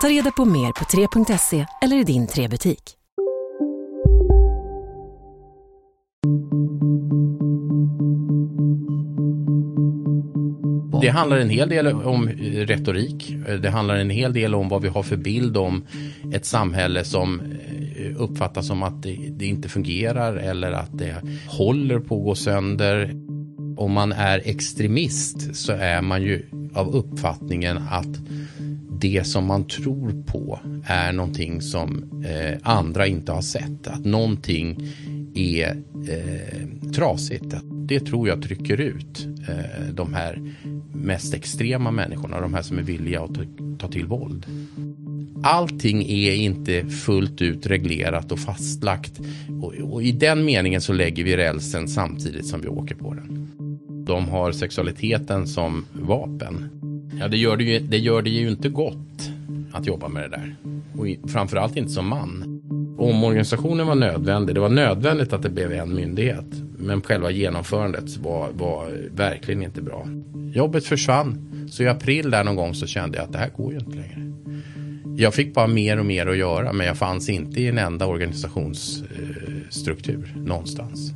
Ta reda på mer på 3.se eller i din 3-butik. Det handlar en hel del om retorik. Det handlar en hel del om vad vi har för bild om ett samhälle som eh, uppfattas som att det, det inte fungerar eller att det håller på att gå sönder. Om man är extremist så är man ju av uppfattningen att det som man tror på är någonting som eh, andra inte har sett. Att någonting är eh, trasigt. Det tror jag trycker ut eh, de här mest extrema människorna, de här som är villiga att ta, ta till våld. Allting är inte fullt ut reglerat och fastlagt och, och i den meningen så lägger vi rälsen samtidigt som vi åker på den. De har sexualiteten som vapen. Ja, det gör det ju, det gör det ju inte gott att jobba med det där. Och framförallt inte som man. Omorganisationen var nödvändig. Det var nödvändigt att det blev en myndighet. Men själva genomförandet var, var verkligen inte bra. Jobbet försvann. Så i april där någon gång så kände jag att det här går ju inte längre. Jag fick bara mer och mer att göra men jag fanns inte i en enda organisationsstruktur eh, någonstans.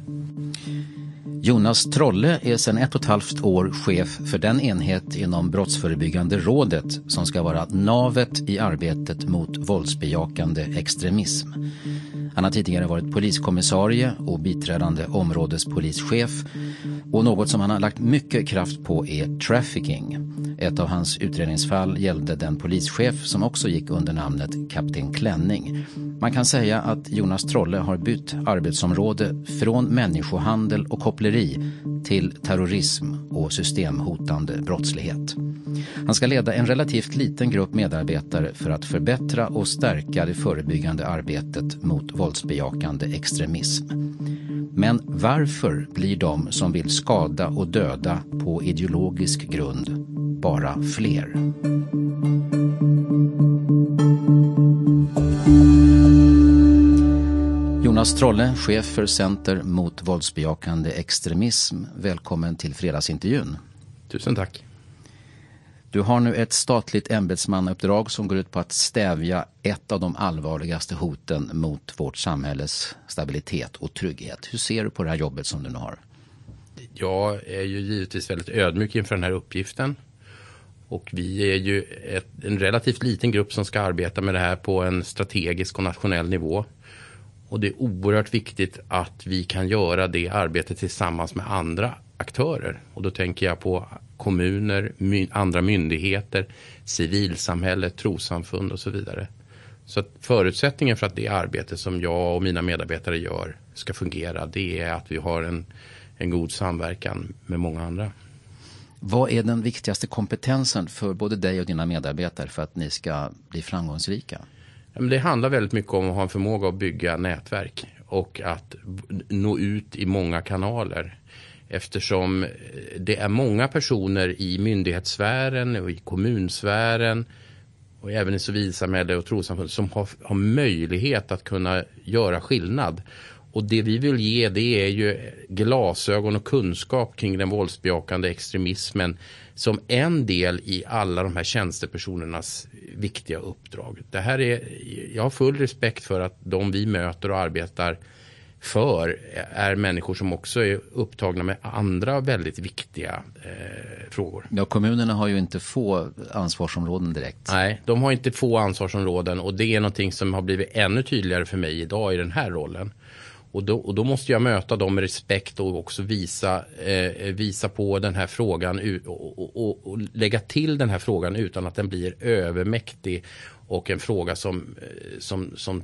Jonas Trolle är sedan ett och ett halvt år chef för den enhet inom Brottsförebyggande rådet som ska vara navet i arbetet mot våldsbejakande extremism. Han har tidigare varit poliskommissarie och biträdande områdespolischef och något som han har lagt mycket kraft på är trafficking. Ett av hans utredningsfall gällde den polischef som också gick under namnet Kapten Klänning. Man kan säga att Jonas Trolle har bytt arbetsområde från människohandel och koppleri till terrorism och systemhotande brottslighet. Han ska leda en relativt liten grupp medarbetare för att förbättra och stärka det förebyggande arbetet mot våldsbejakande extremism. Men varför blir de som vill skada och döda på ideologisk grund bara fler? Jonas Trolle, chef för Center mot våldsbejakande extremism. Välkommen till fredagsintervjun. Tusen tack. Du har nu ett statligt ämbetsmannauppdrag som går ut på att stävja ett av de allvarligaste hoten mot vårt samhälles stabilitet och trygghet. Hur ser du på det här jobbet som du nu har? Jag är ju givetvis väldigt ödmjuk inför den här uppgiften. Och vi är ju ett, en relativt liten grupp som ska arbeta med det här på en strategisk och nationell nivå. Och det är oerhört viktigt att vi kan göra det arbetet tillsammans med andra aktörer. Och då tänker jag på kommuner, my andra myndigheter, civilsamhället, trossamfund och så vidare. Så att förutsättningen för att det arbete som jag och mina medarbetare gör ska fungera, det är att vi har en, en god samverkan med många andra. Vad är den viktigaste kompetensen för både dig och dina medarbetare för att ni ska bli framgångsrika? Det handlar väldigt mycket om att ha en förmåga att bygga nätverk och att nå ut i många kanaler. Eftersom eh, det är många personer i myndighetssfären och i kommunsfären och även i civilsamhälle och trossamfund som har, har möjlighet att kunna göra skillnad. Och det vi vill ge det är ju glasögon och kunskap kring den våldsbejakande extremismen som en del i alla de här tjänstepersonernas viktiga uppdrag. Det här är, jag har full respekt för att de vi möter och arbetar för är människor som också är upptagna med andra väldigt viktiga eh, frågor. Ja, kommunerna har ju inte få ansvarsområden direkt. Nej, de har inte få ansvarsområden och det är någonting som har blivit ännu tydligare för mig idag i den här rollen. Och då, och då måste jag möta dem med respekt och också visa, eh, visa på den här frågan och, och, och, lägga till den här frågan utan att den blir övermäktig och en fråga som, eh, som, som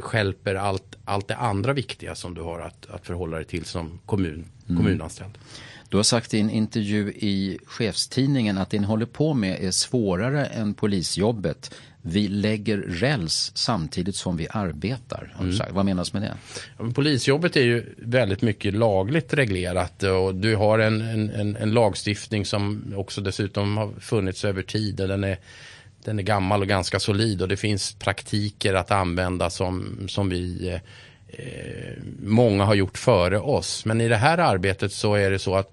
skälper allt, allt det andra viktiga som du har att, att förhålla dig till som kommun, mm. kommunanställd. Du har sagt i en intervju i chefstidningen att det ni håller på med är svårare än polisjobbet. Vi lägger räls samtidigt som vi arbetar. Mm. Vad menas med det? Ja, polisjobbet är ju väldigt mycket lagligt reglerat och du har en, en, en lagstiftning som också dessutom har funnits över tid. Den är, den är gammal och ganska solid och det finns praktiker att använda som, som vi Eh, Eh, många har gjort före oss. Men i det här arbetet så är det så att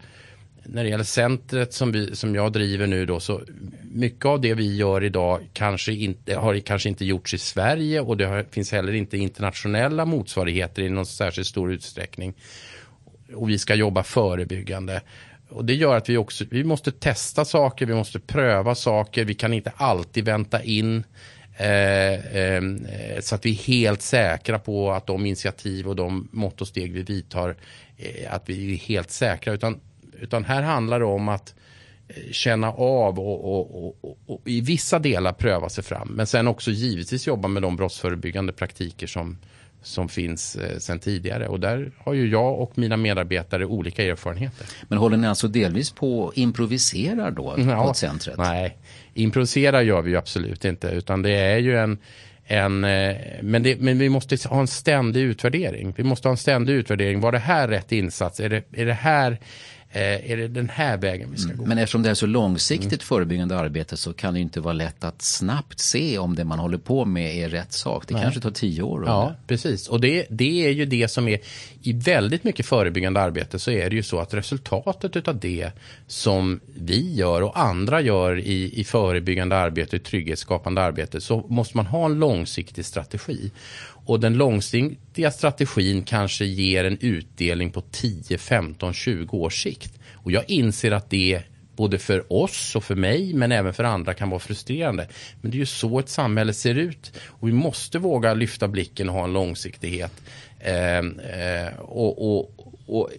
när det gäller centret som, vi, som jag driver nu då så mycket av det vi gör idag kanske inte, har kanske inte gjorts i Sverige och det har, finns heller inte internationella motsvarigheter i någon särskilt stor utsträckning. Och vi ska jobba förebyggande. Och det gör att vi också, vi måste testa saker, vi måste pröva saker, vi kan inte alltid vänta in Eh, så att vi är helt säkra på att de initiativ och de mått och steg vi vidtar, eh, att vi är helt säkra. Utan, utan här handlar det om att eh, känna av och, och, och, och, i vissa delar pröva sig fram. Men sen också givetvis jobba med de brottsförebyggande praktiker som, som finns eh, sedan tidigare. Och där har ju jag och mina medarbetare olika erfarenheter. Men håller ni alltså delvis på att improvisera då ja, på centret? Nej, improvisera gör vi ju absolut inte. Utan det är ju en, en eh, men, det, men vi måste ha en ständig utvärdering. Vi måste ha en ständig utvärdering. Var det här rätt insats? Är det, är det här Eh, är det den här vägen vi ska mm. gå? Men eftersom det är så långsiktigt mm. förebyggande arbete så kan det inte vara lätt att snabbt se om det man håller på med är rätt sak. Det Nej. kanske tar tio år. Ja, det. precis. Och det, det är ju det som är i väldigt mycket förebyggande arbete så är det ju så att resultatet av det som vi gör och andra gör i, i förebyggande arbete, i trygghetsskapande arbete så måste man ha en långsiktig strategi. Och den långsiktiga strategin kanske ger en utdelning på 10, 15, 20 års sikt. Och jag inser att det både för oss och för mig men även för andra kan vara frustrerande. Men det är ju så ett samhälle ser ut och vi måste våga lyfta blicken och ha en långsiktighet. Eh, eh, och, och, och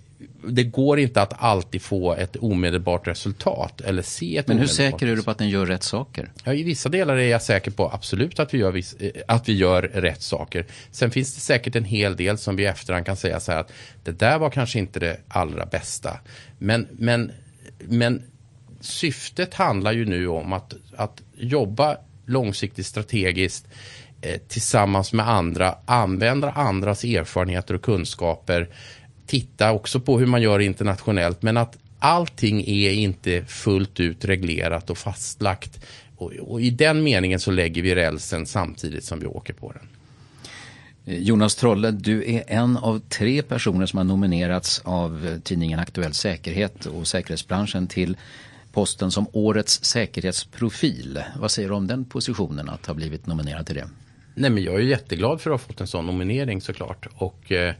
det går inte att alltid få ett omedelbart resultat eller se ett Men hur säker är du på att den gör rätt saker? Ja, I vissa delar är jag säker på absolut att vi, gör eh, att vi gör rätt saker. Sen finns det säkert en hel del som vi i efterhand kan säga så här att det där var kanske inte det allra bästa. Men, men, men syftet handlar ju nu om att, att jobba långsiktigt strategiskt eh, tillsammans med andra, använda andras erfarenheter och kunskaper titta också på hur man gör internationellt. Men att allting är inte fullt ut reglerat och fastlagt. Och, och i den meningen så lägger vi rälsen samtidigt som vi åker på den. Jonas Trolle, du är en av tre personer som har nominerats av tidningen Aktuell Säkerhet och säkerhetsbranschen till posten som årets säkerhetsprofil. Vad säger du om den positionen att ha blivit nominerad till det? Nej, men jag är jätteglad för att ha fått en sån nominering såklart. Och eh,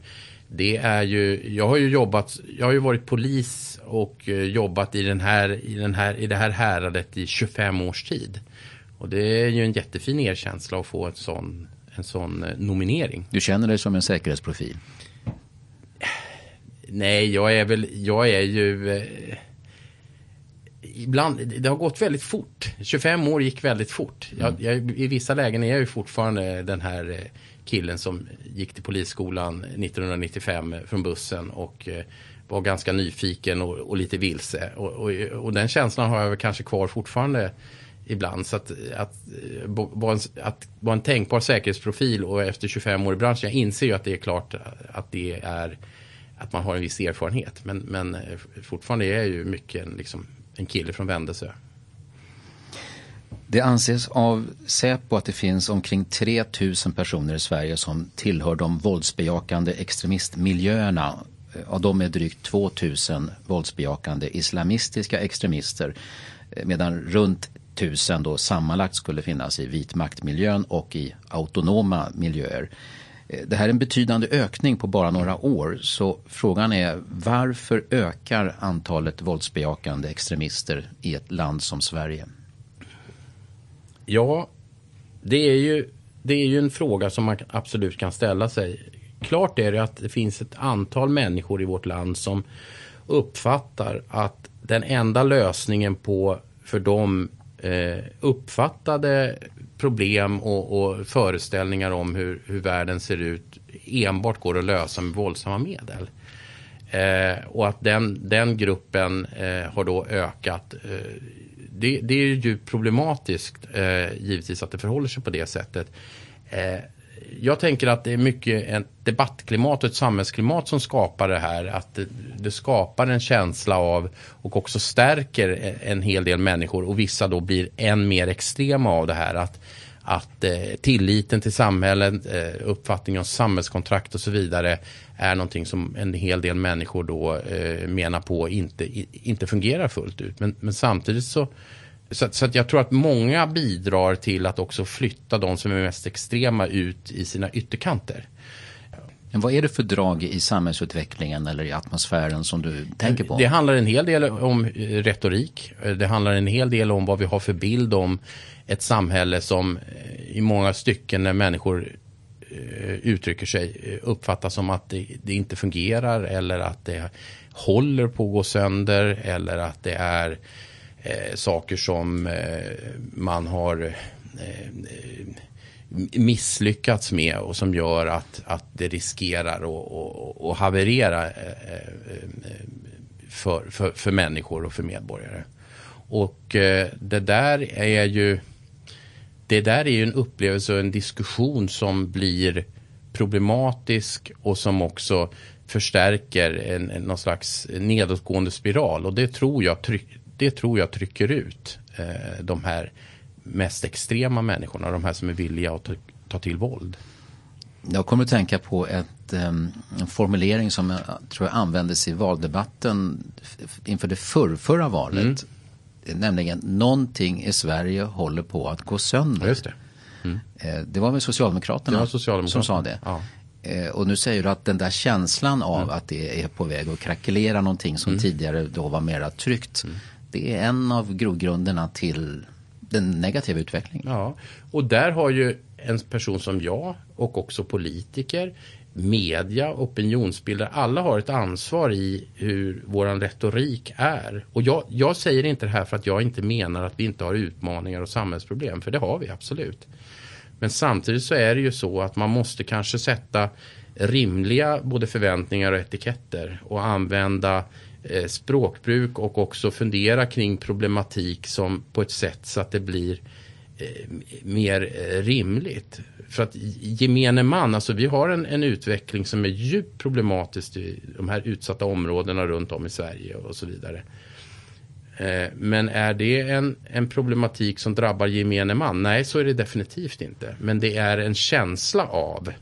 det är ju, jag har ju jobbat, jag har ju varit polis och eh, jobbat i, den här, i, den här, i det här häradet i 25 års tid. Och det är ju en jättefin erkänsla att få en sån, en sån eh, nominering. Du känner dig som en säkerhetsprofil? Nej, jag är väl, jag är ju eh, Ibland, det har gått väldigt fort. 25 år gick väldigt fort. Jag, mm. jag, I vissa lägen är jag ju fortfarande den här eh, killen som gick till polisskolan 1995 från bussen och eh, var ganska nyfiken och, och lite vilse. Och, och, och, den känslan har jag kanske kvar fortfarande ibland. Så att, att, eh, vara en, att vara en tänkbar säkerhetsprofil och efter 25 år i branschen, jag inser ju att det är klart att det är att man har en viss erfarenhet. Men, men eh, fortfarande är jag ju mycket en, liksom, en kille från Vändelsö. Det anses av Säpo att det finns omkring 3 000 personer i Sverige som tillhör de våldsbejakande extremistmiljöerna. Eh, av dem är drygt 2 000 våldsbejakande islamistiska extremister eh, medan runt 1000 då sammanlagt skulle finnas i vitmaktmiljön och i autonoma miljöer. Eh, det här är en betydande ökning på bara några år så frågan är varför ökar antalet våldsbejakande extremister i ett land som Sverige? Ja, det är ju, det är ju en fråga som man absolut kan ställa sig klart är det att det finns ett antal människor i vårt land som uppfattar att den enda lösningen på för dem eh, uppfattade problem och, och, föreställningar om hur, hur världen ser ut enbart går att lösa med våldsamma medel. Eh, och att den, den gruppen eh, har då ökat. Eh, det, det, är ju problematiskt eh, givetvis att det förhåller sig på det sättet. Eh, jag tänker att det är mycket ett debattklimat och ett samhällsklimat som skapar det här. Att det, det, skapar en känsla av och också stärker en hel del människor och vissa då blir än mer extrema av det här. Att, att eh, tilliten till samhället, eh, uppfattningen om samhällskontrakt och så vidare är någonting som en hel del människor då eh, menar på inte, inte fungerar fullt ut. Men, men samtidigt så så, så jag tror att många bidrar till att också flytta de som är mest extrema ut i sina ytterkanter. Men vad är det för drag i samhällsutvecklingen eller i atmosfären som du tänker på? Det handlar en hel del om retorik. Det handlar en hel del om vad vi har för bild om ett samhälle som i många stycken när människor eh, Eh, uttrycker sig eh, uppfattas som att det, det, inte fungerar eller att det håller på att gå sönder eller att det är eh, saker som eh, man har eh, misslyckats med och som gör att, att det riskerar att, att, haverera eh, eh, för, för, för människor och för medborgare. Och det där är ju det där är ju en upplevelse och en diskussion som blir problematisk och som också förstärker en, en, någon slags nedåtgående spiral. Och det tror jag, tryck, det tror jag trycker ut eh, de här mest extrema människorna, de här som är villiga att ta, ta till våld. Jag kommer att tänka på ett, um, en formulering som jag tror jag användes i valdebatten inför det förrförra valet. Mm. Nämligen någonting i Sverige håller på att gå sönder. Just det. Mm. Eh, det var väl Socialdemokraterna, var Socialdemokraterna. som sa det. Ja. Eh, och nu säger du att den där känslan av mm. att det är på väg att krackelera någonting som mm. tidigare då var mera tryggt. Mm det är en av grogrunderna till den negativa utvecklingen. Ja, och där har ju en person som jag och också politiker, media, opinionsbildare, alla har ett ansvar i hur våran retorik är. Och jag, jag säger inte det här för att jag inte menar att vi inte har utmaningar och samhällsproblem, för det har vi absolut. Men samtidigt så är det ju så att man måste kanske sätta rimliga både förväntningar och etiketter och använda Eh, språkbruk och också fundera kring problematik som på ett sätt så att det blir eh, mer eh, rimligt. För att gemene man, alltså vi har en, en, utveckling som är djupt problematisk i de här utsatta områdena runt om i Sverige och så vidare. Eh, men är det en, en problematik som drabbar gemene man? Nej, så är det definitivt inte. Men det är en känsla av,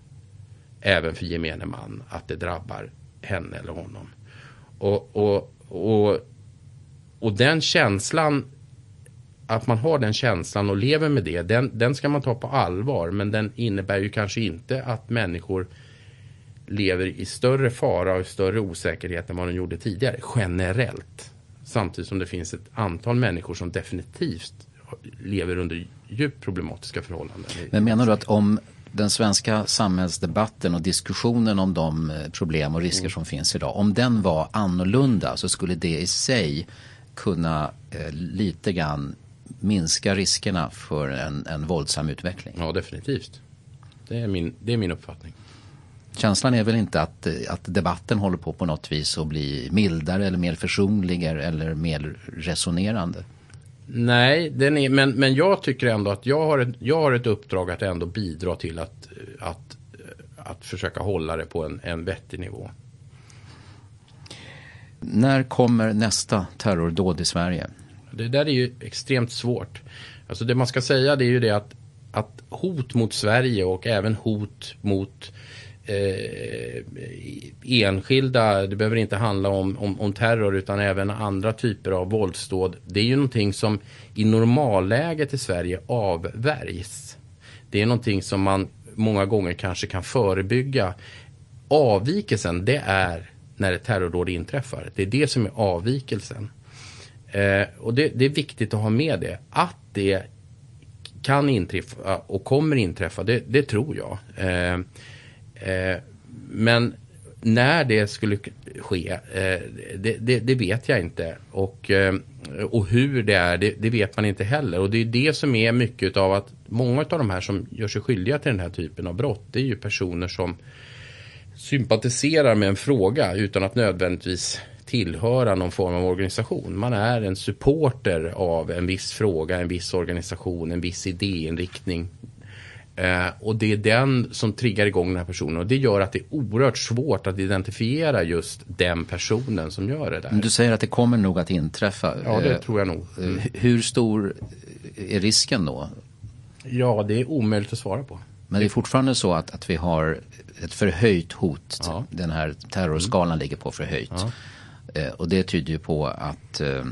även för gemene man, att det drabbar henne eller honom. Och, och, och, och den känslan, att man har den känslan och lever med det, den, den ska man ta på allvar. Men den innebär ju kanske inte att människor lever i större fara och större osäkerhet än vad de gjorde tidigare, generellt. Samtidigt som det finns ett antal människor som definitivt lever under djupt problematiska förhållanden. Men menar du att om den svenska samhällsdebatten och diskussionen om de eh, problem och risker mm. som finns idag, om den var annorlunda så skulle det i sig kunna eh, lite grann minska riskerna för en, en våldsam utveckling. Ja, definitivt. Det är min, det är min uppfattning. Känslan är väl inte att, att debatten håller på på något vis att bli mildare eller mer försonlig eller mer resonerande? Nej, den är, men, men jag tycker ändå att jag har, ett, jag har ett uppdrag att ändå bidra till att, att, att försöka hålla det på en, en vettig nivå. När kommer nästa terrordåd i Sverige? Det där är ju extremt svårt. Alltså det man ska säga det är ju det att, att hot mot Sverige och även hot mot eh, enskilda, det behöver inte handla om, om, om, terror utan även andra typer av våldsdåd. Det är ju någonting som i normalläget i Sverige avvärjs. Det är någonting som man många gånger kanske kan förebygga. Avvikelsen det är när ett terrordåd inträffar. Det är det som är avvikelsen. Eh, och det, det, är viktigt att ha med det. Att det kan inträffa och kommer inträffa, det, det tror jag. Eh, Eh, men när det skulle ske, eh, det, det, det, vet jag inte. Och, eh, och hur det är, det, det, vet man inte heller. Och det är det som är mycket av att många av de här som gör sig skyldiga till den här typen av brott, det är ju personer som sympatiserar med en fråga utan att nödvändigtvis tillhöra någon form av organisation. Man är en supporter av en viss fråga, en viss organisation, en viss idéinriktning. Eh, och det är den som triggar igång den här personen och det gör att det är oerhört svårt att identifiera just den personen som gör det där. Du säger att det kommer nog att inträffa. Ja, det eh, tror jag nog. Mm. Hur stor är risken då? Ja, det är omöjligt att svara på. Men det är fortfarande så att, att vi har ett förhöjt hot. Ja. Den här terrorskalan mm. ligger på förhöjt. Ja. Eh, och det tyder ju på att eh,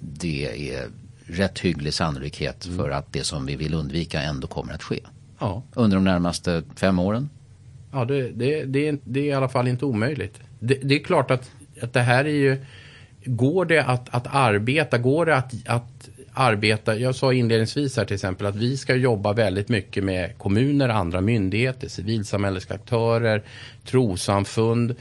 det är rätt hygglig sannolikhet mm. för att det som vi vill undvika ändå kommer att ske. Ja. Under de närmaste fem åren. Ja, det, det, det, är, det är i alla fall inte omöjligt. Det, det, är klart att, att det här är ju... Går det att, att arbeta, går det att, att arbeta, jag sa inledningsvis här till exempel att vi ska jobba väldigt mycket med kommuner, andra myndigheter, civilsamhällesaktörer, trosamfund,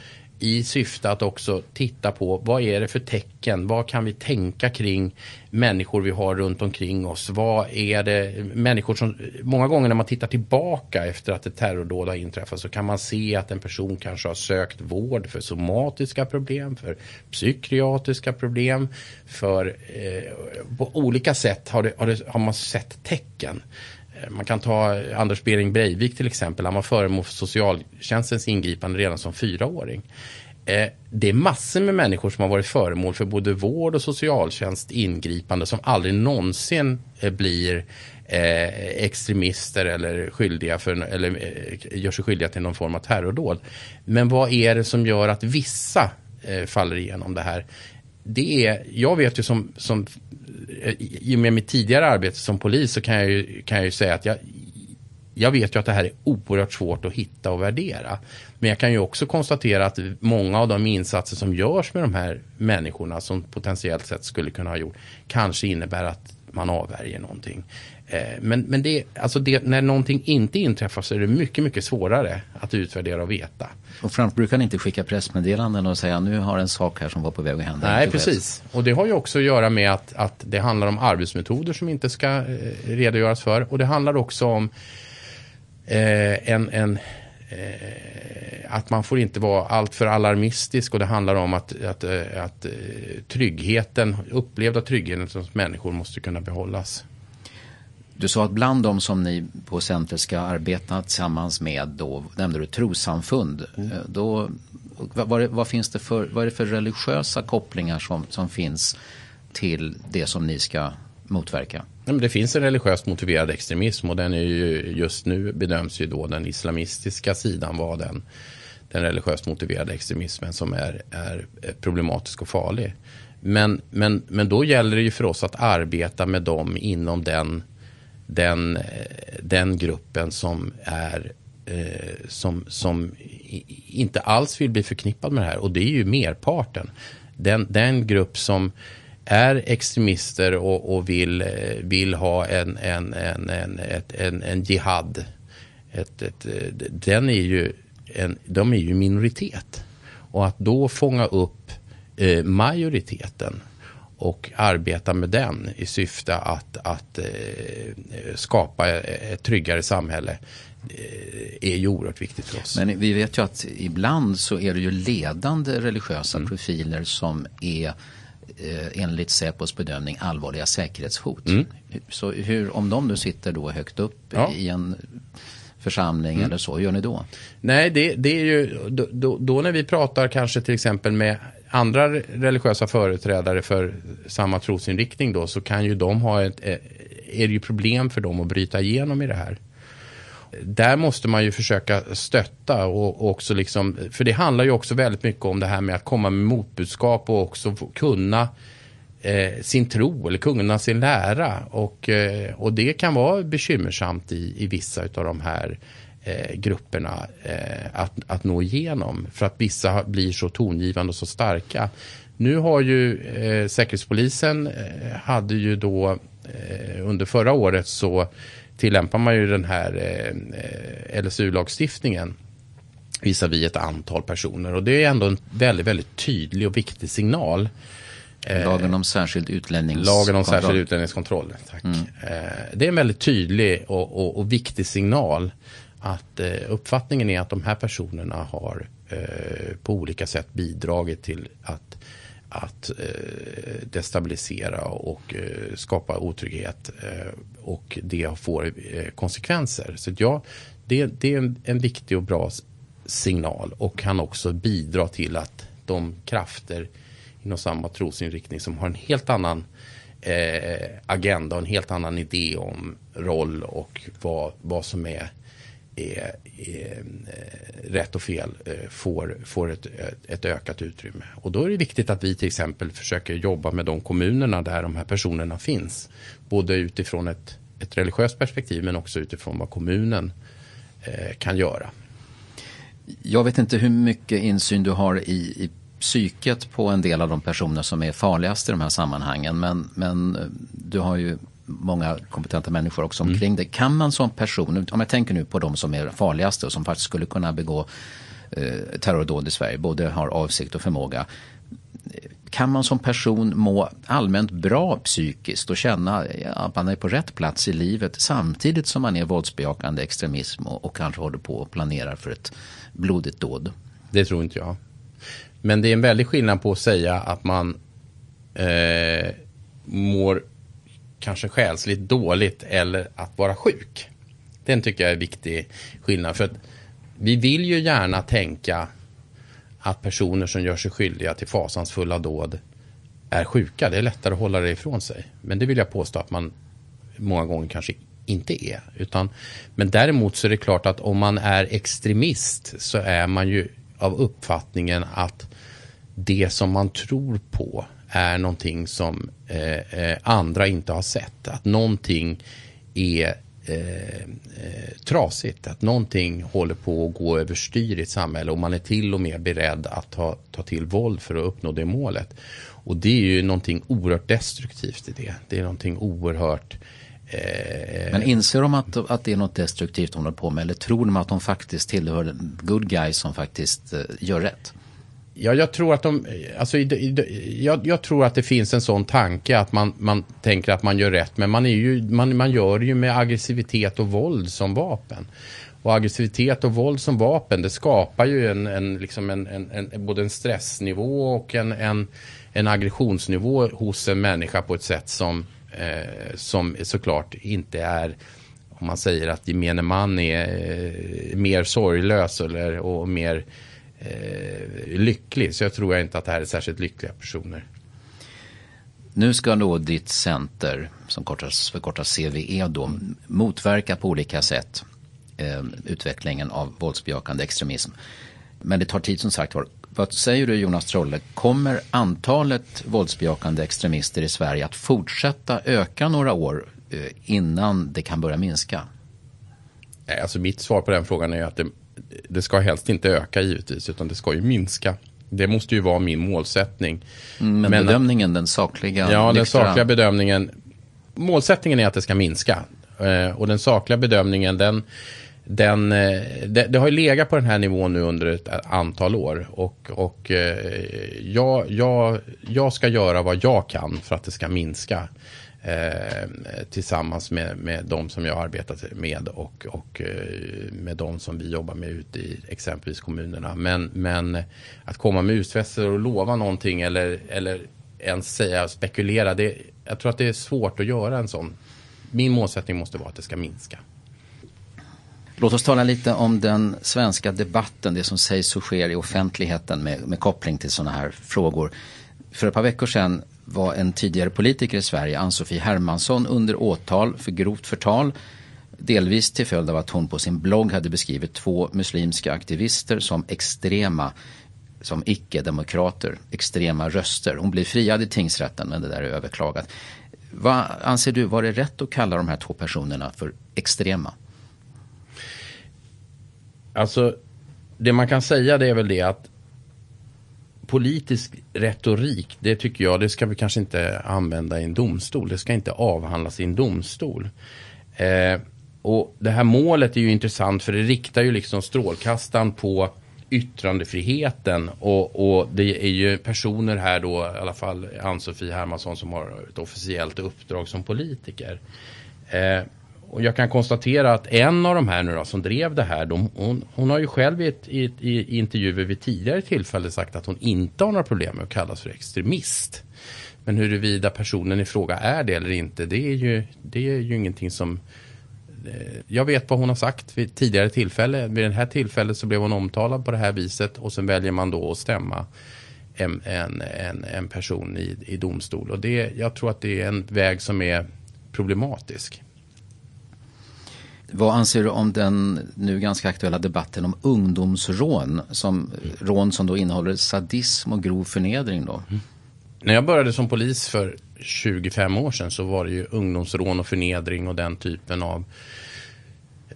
i syfte att också titta på vad är det för tecken, vad kan vi tänka kring människor vi har runt omkring oss. Vad är det människor som, många gånger när man tittar tillbaka efter att ett terrordåd har inträffat så kan man se att en person kanske har sökt vård för somatiska problem, för psykiatriska problem, för eh, på olika sätt har, det, har, det, har man sett tecken. Man kan ta Anders Bering Breivik till exempel. Han var föremål för socialtjänstens ingripande redan som fyraåring. Eh, det är massor med människor som har varit föremål för både vård och socialtjänst ingripande som aldrig någonsin eh, blir eh, extremister eller, skyldiga för, eller gör sig skyldiga till någon form av terrordåd. Men vad är det som gör att vissa faller igenom det här? Det är, jag vet ju som, som i och med mitt tidigare arbete som polis så kan jag ju, kan jag ju säga att jag, jag vet ju att det här är oerhört svårt att hitta och värdera. Men jag kan ju också konstatera att många av de insatser som görs med de här människorna som potentiellt sett skulle kunna ha gjort kanske innebär att man avvärjer någonting. Eh, men, men det, alltså det, när någonting inte inträffar så är det mycket, mycket svårare att utvärdera och veta. Och framför brukar inte skicka pressmeddelanden och säga nu har en sak här som var på väg att hända. Nej, precis. Och det har ju också att göra med att, att det handlar om arbetsmetoder som inte ska eh, redogöras för. Och det handlar också om eh, en, en eh, att man får inte vara alltför alarmistisk och det handlar om att, att, eh, att, tryggheten, upplevda tryggheten hos människor måste kunna behållas. Du sa att bland de som ni på centret ska arbeta tillsammans med, då nämnde du trossamfund. Mm. Eh, då, vad, vad, finns det för, vad är det för religiösa kopplingar som, som finns till det som ni ska motverka? det finns en religiöst motiverad extremism och den är ju just nu bedöms ju då den islamistiska sidan vara den, den religiöst motiverade extremismen som är, är problematisk och farlig. Men, men, men då gäller det ju för oss att arbeta med dem inom den den, eh, den gruppen som är eh, som, som inte alls vill bli förknippad med det här. Och det är ju merparten. Den, den grupp som är extremister och, och vill, eh, vill ha en, en, en, en, ett, en, en jihad. Ett, ett, eh, den är ju en, de är ju minoritet. Och att då fånga upp eh, majoriteten och arbeta med den i syfte att, att eh, skapa ett tryggare samhälle eh, är ju oerhört viktigt för oss. Men vi vet ju att ibland så är det ju ledande religiösa mm. profiler som är eh, enligt Säpos bedömning allvarliga säkerhetshot. Mm. Så hur, om de nu sitter då högt upp ja. i en församling mm. eller så, hur gör ni då? Nej, det, det är ju då, då, då, när vi pratar kanske till exempel med andra religiösa företrädare för samma trosinriktning då så kan ju de ha ett, eh, är det ju problem för dem att bryta igenom i det här. Där måste man ju försöka stötta och, också liksom, för det handlar ju också väldigt mycket om det här med att komma med motbudskap och också kunna eh, sin tro eller kunna sin lära och, eh, och det kan vara bekymmersamt i, i vissa av de här eh, grupperna eh, att, att nå igenom. För att vissa blir så tongivande och så starka. Nu har ju eh, Säkerhetspolisen eh, hade ju då eh, under förra året så tillämpar man ju den här eh, LSU-lagstiftningen visavi ett antal personer. Och det är ändå en väldigt, väldigt tydlig och viktig signal. Lagen om särskild utlänningskontroll. Lagen om särskild utlänningskontroll. Tack. Mm. Det är en väldigt tydlig och, och, och viktig signal att eh, uppfattningen är att de här personerna har eh, på olika sätt bidragit till att, att eh, destabilisera och eh, skapa otrygghet. Eh, och det får eh, konsekvenser. Så ja, det, det är en, en viktig och bra signal och kan också bidra till att de krafter inom samma trosinriktning som har en helt annan eh, agenda och en helt annan idé om roll och vad, vad som är, är, är eh, rätt och fel eh, får, får ett, ett ökat utrymme. Och då är det viktigt att vi till exempel försöker jobba med de kommunerna där de här personerna finns. Både utifrån ett, ett religiöst perspektiv men också utifrån vad kommunen eh, kan göra. Jag vet inte hur mycket insyn du har i, i psyket på en del av de personer som är farligast i de här sammanhangen. Men, men du har ju många kompetenta människor också omkring mm. det. Kan man som person, om jag tänker nu på de som är farligaste och som faktiskt skulle kunna begå eh, terrordåd i Sverige, både har avsikt och förmåga. Kan man som person må allmänt bra psykiskt och känna att man är på rätt plats i livet samtidigt som man är våldsbejakande extremism och, och kanske håller på och planerar för ett blodigt dåd? Det tror inte jag. Men det är en väldig skillnad på att säga att man eh, mår kanske själsligt dåligt eller att vara sjuk. Den tycker jag är viktig skillnad. För att vi vill ju gärna tänka att personer som gör sig skyldiga till fasansfulla dåd är sjuka. Det är lättare att hålla det ifrån sig. Men det vill jag påstå att man många gånger kanske inte är. Utan, men däremot så är det klart att om man är extremist så är man ju av uppfattningen att det som man tror på är någonting som eh, eh, andra inte har sett. Att någonting är eh, eh, trasigt, att någonting håller på att gå överstyr i ett samhälle och man är till och med beredd att ta, ta till våld för att uppnå det målet. Och det är ju någonting oerhört destruktivt i det. Det är någonting oerhört eh, men inser de att, att det är något destruktivt de håller på med eller tror de att de faktiskt tillhör good guys som faktiskt eh, gör rätt? Ja, jag tror att de, alltså, jag, jag, tror att det finns en sån tanke att man, man tänker att man gör rätt, men man, är ju, man, man gör det ju med aggressivitet och våld som vapen. Och aggressivitet och våld som vapen, det skapar ju en, en, liksom en, en, en både en stressnivå och en, en, en aggressionsnivå hos en människa på ett sätt som, eh, som såklart inte är om man säger att gemene man är eh, mer sorglös eller, och mer eh, lycklig. Så jag tror inte att det här är särskilt lyckliga personer. Nu ska då ditt center, som kortas, förkortas CVE, då, motverka på olika sätt eh, utvecklingen av våldsbejakande extremism. Men det tar tid som sagt var. Vad säger du Jonas Trolle, kommer antalet våldsbejakande extremister i Sverige att fortsätta öka några år eh, innan det kan börja minska? Alltså mitt svar på den frågan är att det det ska helst inte öka givetvis, utan det ska ju minska. Det måste ju vara min målsättning. Mm, men, men bedömningen, den sakliga? Ja, den sakliga bedömningen. Målsättningen är att det ska minska. Eh, och den sakliga bedömningen, den, den, eh, det, det, har ju legat på den här nivån nu under ett antal år. Och, och eh, jag, jag, jag ska göra vad jag kan för att det ska minska eh, tillsammans med, med de som jag arbetat med och, och eh, med de som vi jobbar med ute i exempelvis kommunerna. Men, men att komma med utfästelser och lova någonting eller, eller ens säga spekulera, det, jag tror att det är svårt att göra en sån. Min målsättning måste vara att det ska minska. Låt oss tala lite om den svenska debatten, det som sägs och sker i offentligheten med, med koppling till sådana här frågor. För ett par veckor sedan var en tidigare politiker i Sverige, Ann-Sofie Hermansson, under åtal för grovt förtal. Delvis till följd av att hon på sin blogg hade beskrivit två muslimska aktivister som extrema, som icke-demokrater, extrema röster. Hon blev friad i tingsrätten men det där är överklagat. Vad anser du, var det rätt att kalla de här två personerna för extrema? Alltså, det man kan säga det är väl det att politisk retorik, det tycker jag, det ska vi kanske inte använda i en domstol. Det ska inte avhandlas i en domstol. Eh, och det här målet är ju intressant för det riktar ju liksom strålkastaren på yttrandefriheten och, och, det är ju personer här då, i alla fall Ann-Sofie Hermansson som har ett officiellt uppdrag som politiker. Eh, och jag kan konstatera att en av de här nu då, som drev det här, de, hon, hon, har ju själv i, ett, i, i intervjuer vid tidigare tillfälle sagt att hon inte har några problem med att kallas för extremist. Men huruvida personen i fråga är det eller inte, det är ju, det är ju ingenting som eh, jag vet vad hon har sagt vid tidigare tillfälle. Vid det här tillfället så blev hon omtalad på det här viset och sen väljer man då att stämma en, en, en, en person i, i domstol. Och det, jag tror att det är en väg som är problematisk. Vad anser du om den nu ganska aktuella debatten om ungdomsrån? Som, rån som då innehåller sadism och grov förnedring då? Mm. När jag började som polis för 25 år sedan så var det ju ungdomsrån och förnedring och den typen av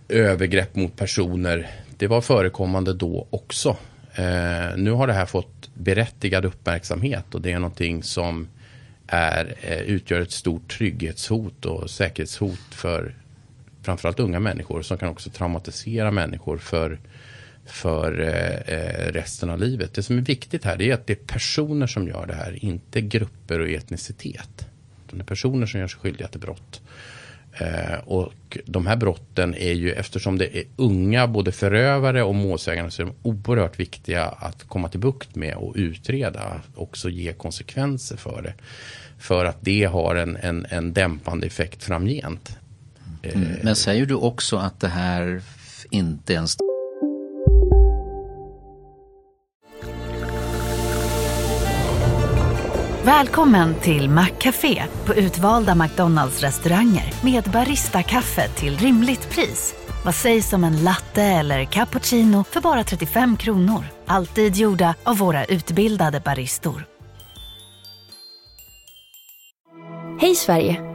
övergrepp mot personer. Det var förekommande då också. Eh, nu har det här fått berättigad uppmärksamhet och det är någonting som är, eh, utgör ett stort trygghetshot och säkerhetshot för framförallt unga människor som kan också traumatisera människor för, för eh, eh resten av livet. Det som är viktigt här är att det är personer som gör det här, inte grupper och etnicitet. Det är personer som gör sig skyldiga till brott. Eh, och de här brotten är ju, eftersom det är unga, både förövare och målsägande, så är de oerhört viktiga att komma till bukt med och utreda. Också ge konsekvenser för det. För att det har en, en, en dämpande effekt framgent. Mm. Men säger du också att det här inte ens Välkommen till Maccafé på utvalda McDonalds restauranger med Baristakaffe till rimligt pris. Vad sägs om en latte eller cappuccino för bara 35 kronor? Alltid gjorda av våra utbildade baristor. Hej Sverige!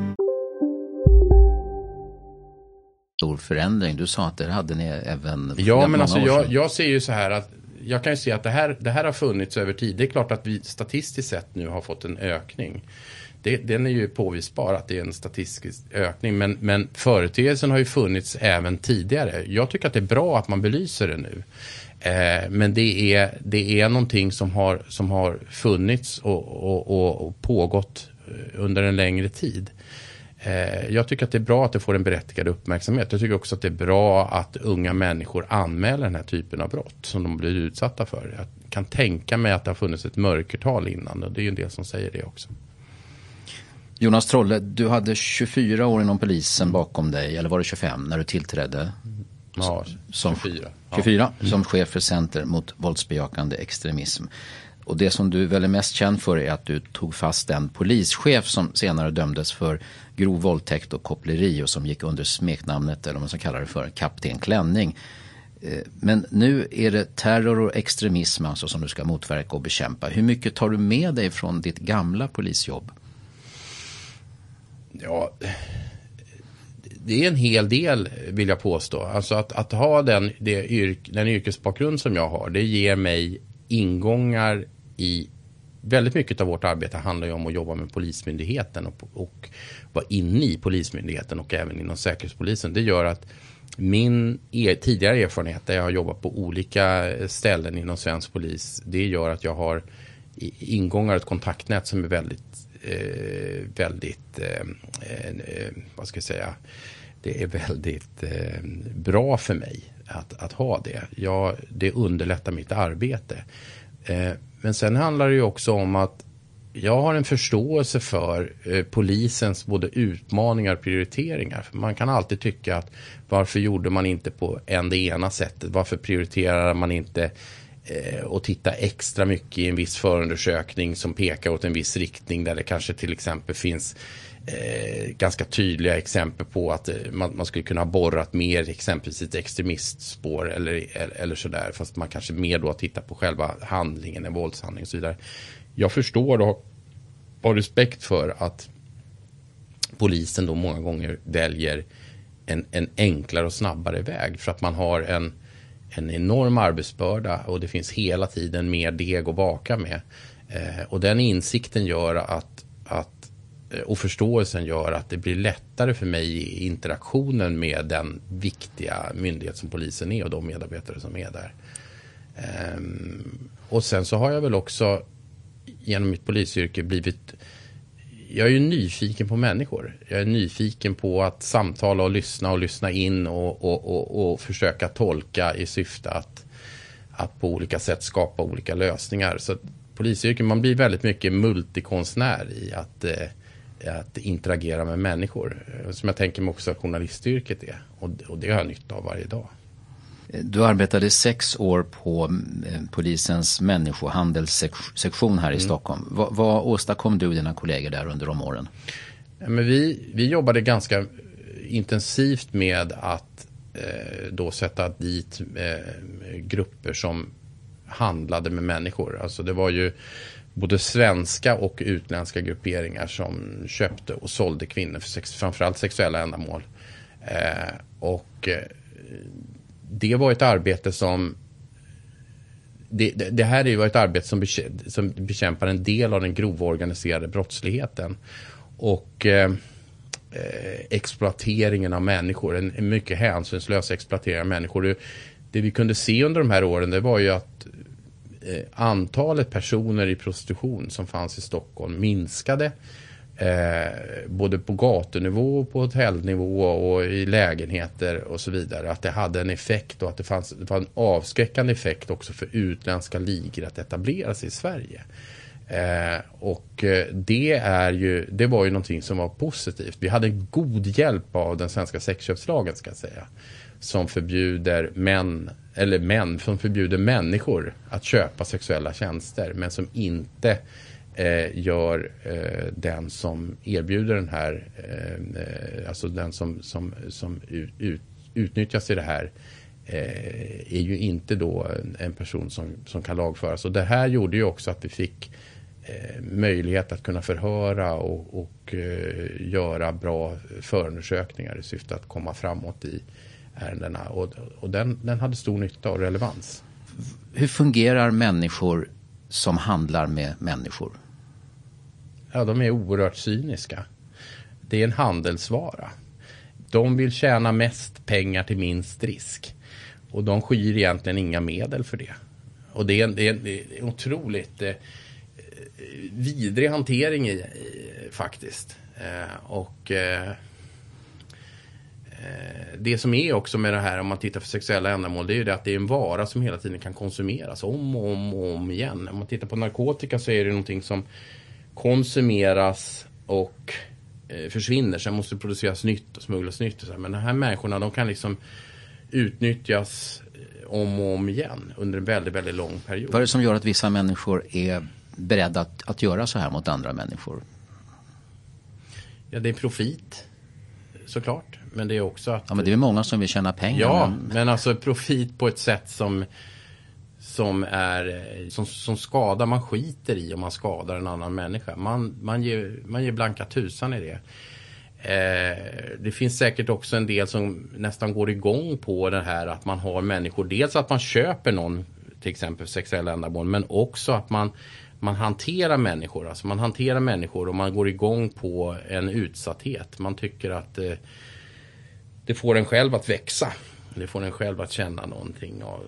Stor förändring. Du sa att det hade ni även Ja, men alltså jag, jag ser ju så här att jag kan ju se att det här, det här har funnits över tid. Det är klart att vi statistiskt sett nu har fått en ökning. Det, den är ju påvisbar att det är en statistisk ökning. Men, men företeelsen har ju funnits även tidigare. Jag tycker att det är bra att man belyser det nu. Eh, men det är, det är någonting som har, som har funnits och, och, och pågått under en längre tid. Eh, jag tycker att det är bra att det får en berättigad uppmärksamhet. Jag tycker också att det är bra att unga människor anmäler den här typen av brott som de blir utsatta för. Jag kan tänka mig att det har funnits ett mörkertal innan och det är ju en del som säger det också. Jonas Trolle, du hade 24 år inom polisen bakom dig, eller var det 25 när du tillträdde? Ja, 24. 24 ja. som chef för Center mot våldsbejakande extremism. Och det som du väl är mest känd för är att du tog fast den polischef som senare dömdes för grov våldtäkt och koppleri och som gick under smeknamnet, eller vad man ska kalla det för, Kapten Klänning. Eh, men nu är det terror och extremism alltså som du ska motverka och bekämpa. Hur mycket tar du med dig från ditt gamla polisjobb? Ja, det är en hel del vill jag påstå. Alltså att, att ha den, det yrk, den yrkesbakgrund som jag har, det ger mig ingångar i väldigt mycket av vårt arbete handlar ju om att jobba med Polismyndigheten och, och vara inne i Polismyndigheten och även inom Säkerhetspolisen. Det gör att min er, tidigare erfarenhet där jag har jobbat på olika ställen inom svensk polis, det gör att jag har ingångar och ett kontaktnät som är väldigt, eh, väldigt, eh, eh, vad ska jag säga, det är väldigt eh, bra för mig att, att ha det. Jag, det underlättar mitt arbete. Eh, men sen handlar det ju också om att jag har en förståelse för eh, polisens både utmaningar och prioriteringar. För man kan alltid tycka att varför gjorde man inte på en det ena sättet? Varför prioriterar man inte eh, och titta extra mycket i en viss förundersökning som pekar åt en viss riktning där det kanske till exempel finns eh, ganska tydliga exempel på att eh, man, man, skulle kunna ha borrat mer exempelvis ett extremistspår eller, eller, eller sådär. Fast man kanske mer då tittar på själva handlingen, en våldshandling och så vidare. Jag förstår och har respekt för att polisen då många gånger väljer en, en enklare och snabbare väg. För att man har en, en enorm arbetsbörda och det finns hela tiden mer deg att baka med. Eh, och den insikten gör att, att Eh, och förståelsen gör att det blir lättare för mig i interaktionen med den viktiga myndighet som polisen är och de medarbetare som är där. Ehm, och sen så har jag väl också genom mitt polisyrke blivit jag är ju nyfiken på människor. Jag är nyfiken på att samtala och lyssna och lyssna in och, och, och, och försöka tolka i syfte att, att på olika sätt skapa olika lösningar. Så polisyrken, man blir väldigt mycket multikonstnär i att, eh, att interagera med människor. Som jag tänker mig också att journalistyrket är. Och, och det har jag nytta av varje dag. Du arbetade sex år på eh, polisens människohandelssektion här i mm. Stockholm. Vad, vad åstadkom du och dina kollegor där under de åren? Men vi, vi jobbade ganska intensivt med att eh, då sätta dit eh, grupper som handlade med människor. Alltså det var ju både svenska och utländska grupperingar som köpte och sålde kvinnor för sex, framförallt sexuella ändamål. Eh, och eh, det var ett arbete som det, det, det här var ett arbete som, bekämpar, som bekämpar en del av den grova organiserade brottsligheten. Och eh, eh exploateringen av människor, en, mycket hänsynslös exploatering av människor. Det, det, vi kunde se under de här åren det var ju att Eh, antalet personer i prostitution som fanns i Stockholm minskade. Eh, både på gatunivå, på hotellnivå och i lägenheter och så vidare. Att det hade en effekt och att det, fanns, det var en avskräckande effekt också för utländska ligor att etablera sig i Sverige. Eh, och eh, det, är ju, det var ju någonting som var positivt. Vi hade god hjälp av den svenska sexköpslagen ska jag säga. Som förbjuder män, eller män, som förbjuder människor att köpa sexuella tjänster. Men som inte eh, gör eh, den som erbjuder den här, eh, alltså den som, som, som ut, utnyttjas i det här eh, är ju inte då en person som, som kan lagföras. Och det här gjorde ju också att vi fick eh, möjlighet att kunna förhöra och, och göra bra förundersökningar i syfte att komma framåt i ärendena. Och, och den, den hade stor nytta och relevans. Hur fungerar människor som handlar med människor? Ja, de är oerhört cyniska. Det är en handelsvara. De vill tjäna mest pengar till minst risk. Och de skyr egentligen inga medel för det. Och det är en, det är en, det är otroligt eh, vidrig hantering i, i faktiskt. Eh, och eh, eh, det som är också med det här om man tittar för sexuella ändamål det är ju det att det är en vara som hela tiden kan konsumeras om och om och om igen. Om man tittar på narkotika så är det någonting som konsumeras och eh, försvinner. Sen måste det produceras nytt och smugglas nytt. Och så. Men de här människorna de kan liksom utnyttjas eh, om och om igen under en väldigt, väldigt lång period. Vad är det som gör att vissa människor är beredda att, att göra så här mot andra människor? Ja, det är profit såklart. Men det är också att... Ja, men det är många som vill tjäna pengar. Ja, men, men alltså profit på ett sätt som som, är, som, som skadar, man skiter i om man skadar en annan människa. Man, man, ger, man ger blanka tusan i det. Eh, det finns säkert också en del som nästan går igång på det här att man har människor, dels att man köper någon till exempel sexuella ändamål, men också att man, man hanterar människor. Alltså man hanterar människor och man går igång på en utsatthet. Man tycker att eh, det får en själv att växa. Det får en själv att känna någonting av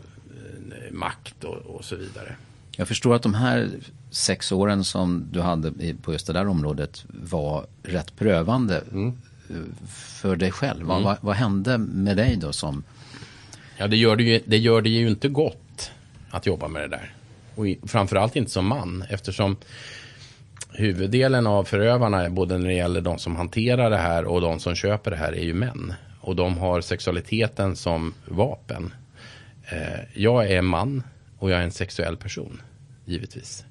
makt och, och, så vidare. Jag förstår att de här sex åren som du hade på just det där området var rätt prövande mm. för dig själv. Mm. Vad, vad, hände med dig då som... Ja, det gör det, ju, det gör det ju inte gott att jobba med det där. Och framförallt inte som man eftersom huvuddelen av förövarna, både när det gäller de som hanterar det här och de som köper det här, är ju män. Och de har sexualiteten som vapen. Eh, jag är man och jag är en sexuell person, givetvis.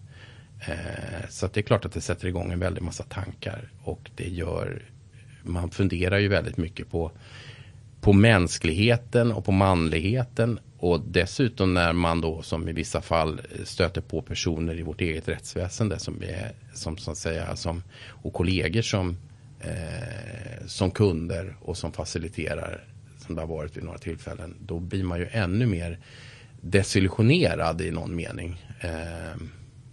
Eh, så det är klart att det sätter igång en väldig massa tankar och det gör, man funderar ju väldigt mycket på, på mänskligheten och på manligheten och dessutom när man då som i vissa fall stöter på personer i vårt eget rättsväsende som är som så att säga som och kollegor som eh, som kunder och som faciliterar som det har varit vid några tillfällen. Då blir man ju ännu mer desillusionerad i någon mening. Eh,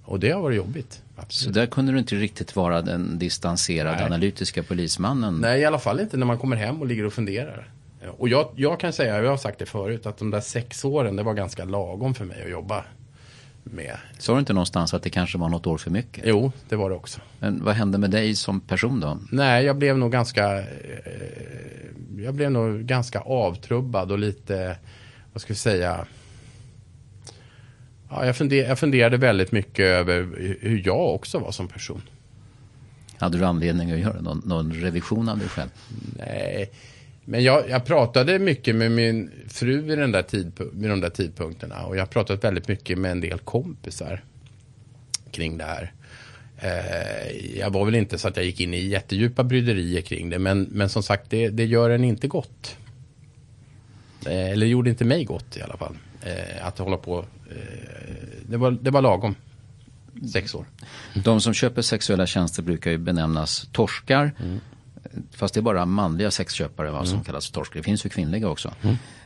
och det har varit jobbigt. Absolut. Så där kunde du inte riktigt vara den distanserade Nej. analytiska polismannen? Nej, i alla fall inte när man kommer hem och ligger och funderar. Och jag, jag kan säga, jag har sagt det förut, att de där sex åren det var ganska lagom för mig att jobba med. Sa du inte någonstans att det kanske var något år för mycket? Jo, det var det också. Men vad hände med dig som person då? Nej, jag blev nog ganska, eh, jag blev nog ganska avtrubbad och lite, vad ska vi säga, ja, jag, funder, jag funderade väldigt mycket över hur jag också var som person. Hade du anledning att göra någon, någon revision av dig själv? Nej, men jag, jag, pratade mycket med min fru vid, den där tidp vid de där tidpunkterna. Och jag har pratat väldigt mycket med en del kompisar kring det här. Eh, jag var väl inte så att jag gick in i jättedjupa bryderier kring det. Men, men som sagt, det, det gör en inte gott. Eh, eller gjorde inte mig gott i alla fall. Eh, att hålla på. Eh, det, var, det var lagom. Sex år. De som köper sexuella tjänster brukar ju benämnas torskar. Mm. Fast det är bara manliga sexköpare va, som mm. kallas torskar. Det finns ju kvinnliga också.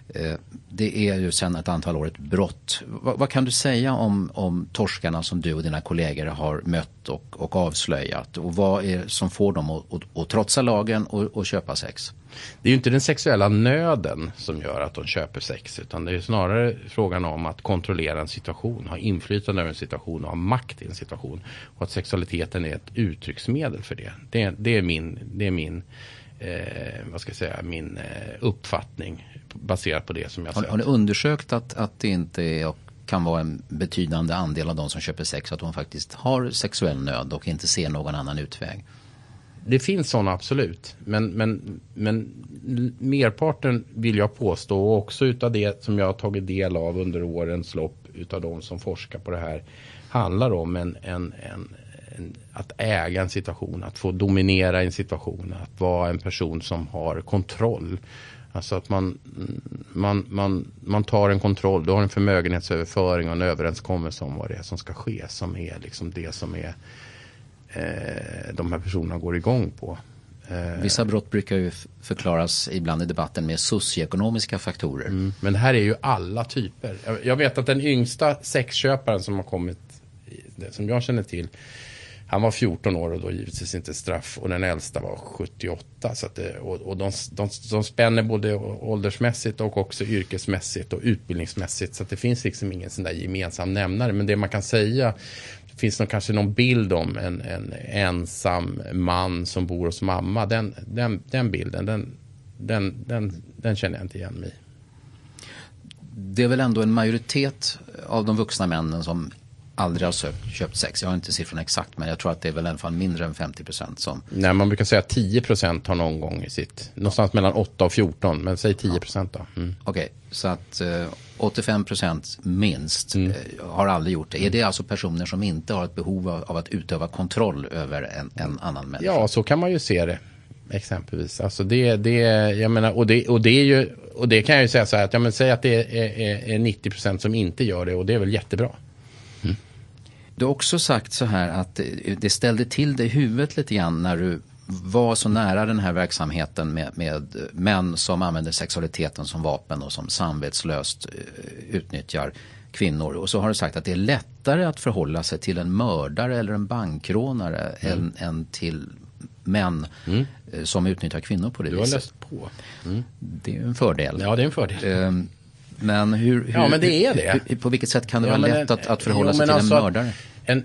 Eh, det är ju sedan ett antal år ett brott. Vad, vad, kan du säga om, om torskarna som du och dina kollegor har mött och, och avslöjat? Och vad är det som får dem att, att, att trotsa lagen och, och köpa sex? Det är ju inte den sexuella nöden som gör att de köper sex. Utan det är snarare frågan om att kontrollera en situation, ha inflytande över en situation och ha makt i en situation. Och att sexualiteten är ett uttrycksmedel för det. Det, det är min, det är min eh, vad ska jag säga, min eh, uppfattning baserat på det som jag har, sett. Har ni undersökt att, att det inte är kan vara en betydande andel av de som köper sex att de faktiskt har sexuell nöd och inte ser någon annan utväg? Det finns sådana absolut. Men, men, men merparten vill jag påstå och också utav det som jag har tagit del av under årens lopp utav de som forskar på det här handlar om en, en, en, en, att äga en situation, att få dominera en situation, att vara en person som har kontroll. Alltså att man, man, man, man tar en kontroll, du har en förmögenhetsöverföring och en överenskommelse om vad det är som ska ske som är liksom det som är eh, de här personerna går igång på. Eh, Vissa brott brukar ju förklaras ibland i debatten med socioekonomiska faktorer. Mm, men här är ju alla typer. Jag, jag vet att den yngsta sexköparen som har kommit, som jag känner till, han var 14 år och då givetvis inte straff och den äldsta var 78. Så det, och, och de, de, de spänner både åldersmässigt och också yrkesmässigt och utbildningsmässigt. Så det finns liksom ingen sån där gemensam nämnare. Men det man kan säga finns det kanske någon bild om en, en ensam man som bor hos mamma. Den, den, den bilden, den, den, den, den känner jag inte igen mig i. Det är väl ändå en majoritet av de vuxna männen som aldrig har sökt, köpt sex. Jag har inte siffrorna exakt men jag tror att det är väl i alla fall mindre än 50 procent som. Nej man brukar säga 10 procent har någon gång i sitt, någonstans mellan 8 och 14 men säg 10 procent då. Mm. Okej, okay, så att eh, 85 procent minst mm. eh, har aldrig gjort det. Är det alltså personer som inte har ett behov av, av att utöva kontroll över en, en, annan människa? Ja, så kan man ju se det. Exempelvis. Alltså det, det, jag menar, och, det, och det är ju, och det kan jag ju säga så här att, ja men säg att det är, är, är 90 procent som inte gör det och det är väl jättebra. Du har också sagt så här att det ställde till det i huvudet lite grann när du var så nära den här verksamheten med, med män som använder sexualiteten som vapen och som samvetslöst eh, utnyttjar kvinnor. Och så har du sagt att det är lättare att förhålla sig till en mördare eller en bankrånare mm. än, än till män mm. Eh, som utnyttjar kvinnor på det du viset. Du har läst på. Mm. Det är en fördel. Ja, det är en fördel. Ehm, men hur, hur, ja, men det är det. Hur, på vilket sätt kan det ja, vara lätt att, att förhålla jo, sig till alltså en mördare? En,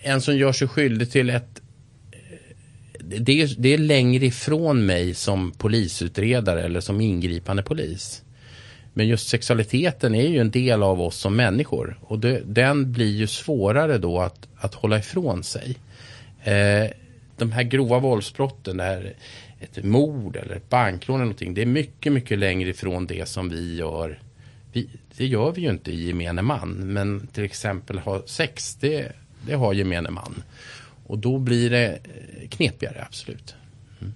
en som gör sig skyldig till ett det är, det är längre ifrån mig som polisutredare eller som ingripande polis. Men just sexualiteten är ju en del av oss som människor. Och det, den blir ju svårare då att, att hålla ifrån sig. Eh, de här grova våldsbrotten, det här, ett mord eller ett bankrån eller någonting. Det är mycket, mycket längre ifrån det som vi gör vi, det gör vi ju inte i gemene man. Men till exempel ha sex, det, det har gemene man. Och då blir det eh, knepigare, absolut. Mm.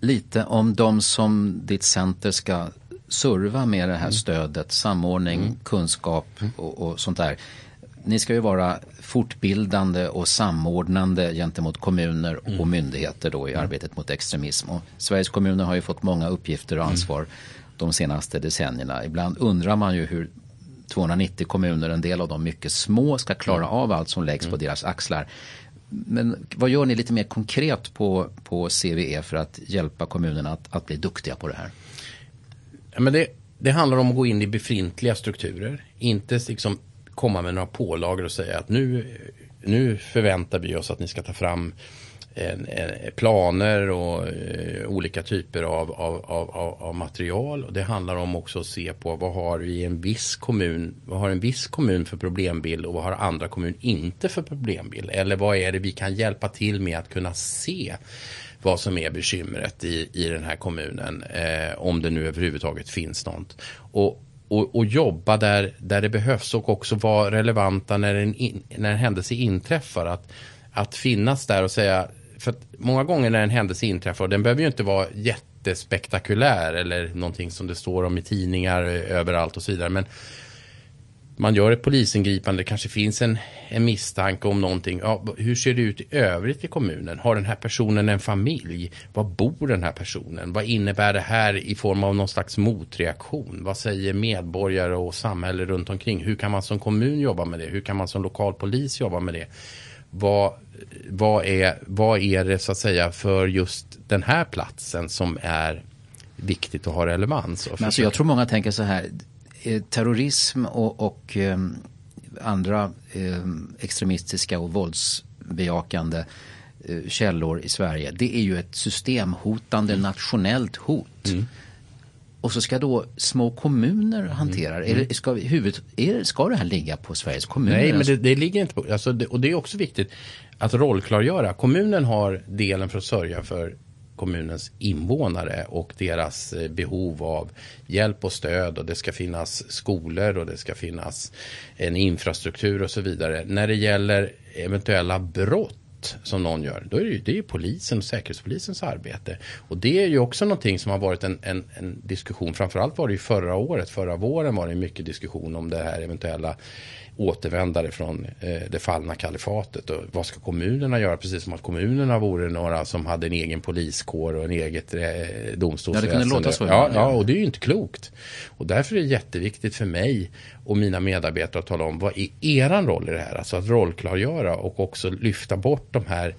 Lite om de som ditt center ska serva med det här mm. stödet, samordning, mm. kunskap och, och, sånt där. Ni ska ju vara fortbildande och samordnande gentemot kommuner och mm. myndigheter då i mm. arbetet mot extremism. Och Sveriges kommuner har ju fått många uppgifter och ansvar de senaste decennierna. Ibland undrar man ju hur 290 kommuner, en del av dem mycket små, ska klara av allt som läggs på deras axlar. Men vad gör ni lite mer konkret på, på CVE för att hjälpa kommunerna att, att bli duktiga på det här? Ja, men det, det handlar om att gå in i befintliga strukturer. Inte liksom komma med några pålagor och säga att nu, nu förväntar vi oss att ni ska ta fram en, en, planer och eh, olika typer av, av, av, av, material. Och det handlar om också att se på vad har vi en viss kommun, vad har en viss kommun för problembild och vad har andra kommuner inte för problembild. Eller vad är det vi kan hjälpa till med att kunna se vad som är bekymret i, i den här kommunen. Eh, om det nu överhuvudtaget finns något. Och, och, och, jobba där, där det behövs och också vara relevanta när en, in, när en händelse inträffar. Att, att finnas där och säga, för att många gånger när en händelse inträffar, och den behöver ju inte vara jättespektakulär eller någonting som det står om i tidningar överallt och så vidare. Men man gör ett polisingripande, det kanske finns en, en misstanke om någonting. Ja, hur ser det ut i övrigt i kommunen? Har den här personen en familj? Var bor den här personen? Vad innebär det här i form av någon slags motreaktion? Vad säger medborgare och samhälle runt omkring? Hur kan man som kommun jobba med det? Hur kan man som lokal polis jobba med det? Vad, vad, är, vad är det så att säga för just den här platsen som är viktigt att ha relevans? Men alltså jag tror många tänker så här terrorism och, och eh, andra eh, extremistiska och våldsbejakande källor i Sverige. Det är ju ett systemhotande mm. nationellt hot. Mm. Och så ska då små kommuner hantera det. Mm. Ska, huvud, är, ska det här ligga på Sveriges kommuner? Nej, men det, det ligger inte på... Alltså det, och det är också viktigt att rollklargöra. Kommunen har delen för att sörja för kommunens invånare och deras eh, behov av hjälp och stöd och det ska finnas skolor och det ska finnas en infrastruktur och så vidare. När det gäller eventuella brott som någon gör, då är det ju det är polisen och säkerhetspolisens arbete. Och det är ju också någonting som har varit en, en, en diskussion, framförallt var det ju förra året, förra våren var det mycket diskussion om det här eventuella återvändare från eh, det fallna kalifatet. Och vad ska kommunerna göra? Precis som att kommunerna vore några som hade en egen poliskår och en eget eh, domstolsväsende. Ja, det kunde låta så. Ja, ja, och det är ju inte klokt. Och därför är det jätteviktigt för mig och mina medarbetare att tala om vad är eran roll i det här? Alltså att rollklargöra och också lyfta bort de här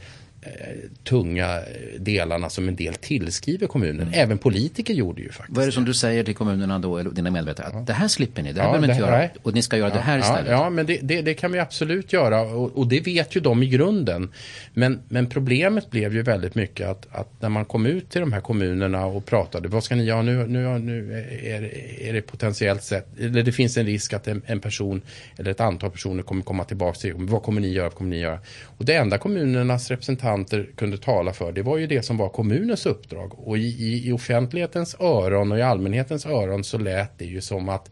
tunga delarna som en del tillskriver kommunen. Mm. Även politiker gjorde ju faktiskt. Vad är det som du säger till kommunerna då, eller dina medarbetare? Att ja. det här slipper ni, det här ja, behöver ni inte göra. Och ni ska göra ja, det här istället. Ja, men det, det, det, kan vi absolut göra. Och, och, det vet ju de i grunden. Men, men problemet blev ju väldigt mycket att, att, när man kom ut till de här kommunerna och pratade. Vad ska ni göra nu? Nu, nu är, är det potentiellt sett, eller det finns en risk att en, en person eller ett antal personer kommer komma tillbaka till. Vad kommer ni göra? Vad kommer ni göra? Och det enda kommunernas representanter representanter kunde tala för, det var ju det som var kommunens uppdrag. Och i, i, i offentlighetens öron och i allmänhetens öron så lät det ju som att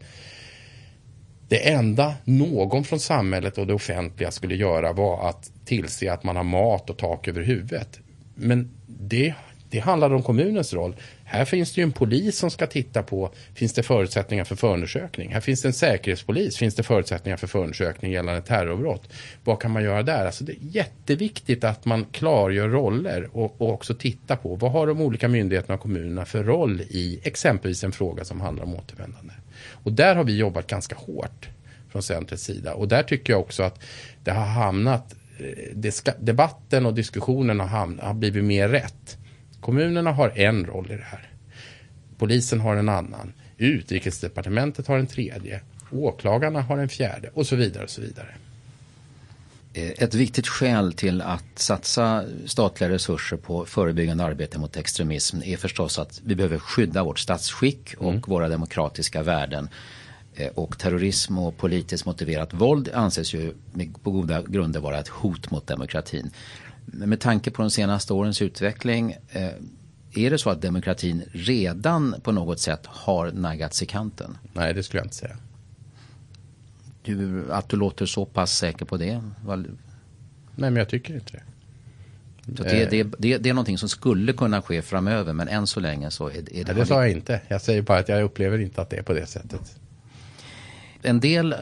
det enda någon från samhället och det offentliga skulle göra var att tillse att man har mat och tak över huvudet. Men det, det handlade om kommunens roll. Här finns det ju en polis som ska titta på, finns det förutsättningar för förundersökning? Här finns det en säkerhetspolis, finns det förutsättningar för förundersökning gällande terrorbrott? Vad kan man göra där? Alltså det är jätteviktigt att man klargör roller och, och också titta på vad har de olika myndigheterna och kommunerna för roll i exempelvis en fråga som handlar om återvändande. Och där har vi jobbat ganska hårt från centrets sida och där tycker jag också att det har hamnat eh, det ska, debatten och diskussionen har, hamnat, har blivit mer rätt. Kommunerna har en roll i det här. Polisen har en annan. Utrikesdepartementet har en tredje. Åklagarna har en fjärde och så vidare och så vidare. Eh, ett viktigt skäl till att satsa statliga resurser på förebyggande arbete mot extremism är förstås att vi behöver skydda vårt statsskick och mm. våra demokratiska värden. Eh, och terrorism och politiskt motiverat våld anses ju på goda grunder vara ett hot mot demokratin. Med tanke på de senaste årens utveckling eh, är det så att demokratin redan på något sätt har naggats i kanten? Nej, det skulle jag inte säga. du, att du låter så pass säker på det? Nej, men jag tycker inte det. Det, det, det, det är någonting som skulle kunna ske framöver men än så länge så är, är det... Ja, det sa jag inte. Jag säger bara att jag upplever inte att det är på det sättet. En del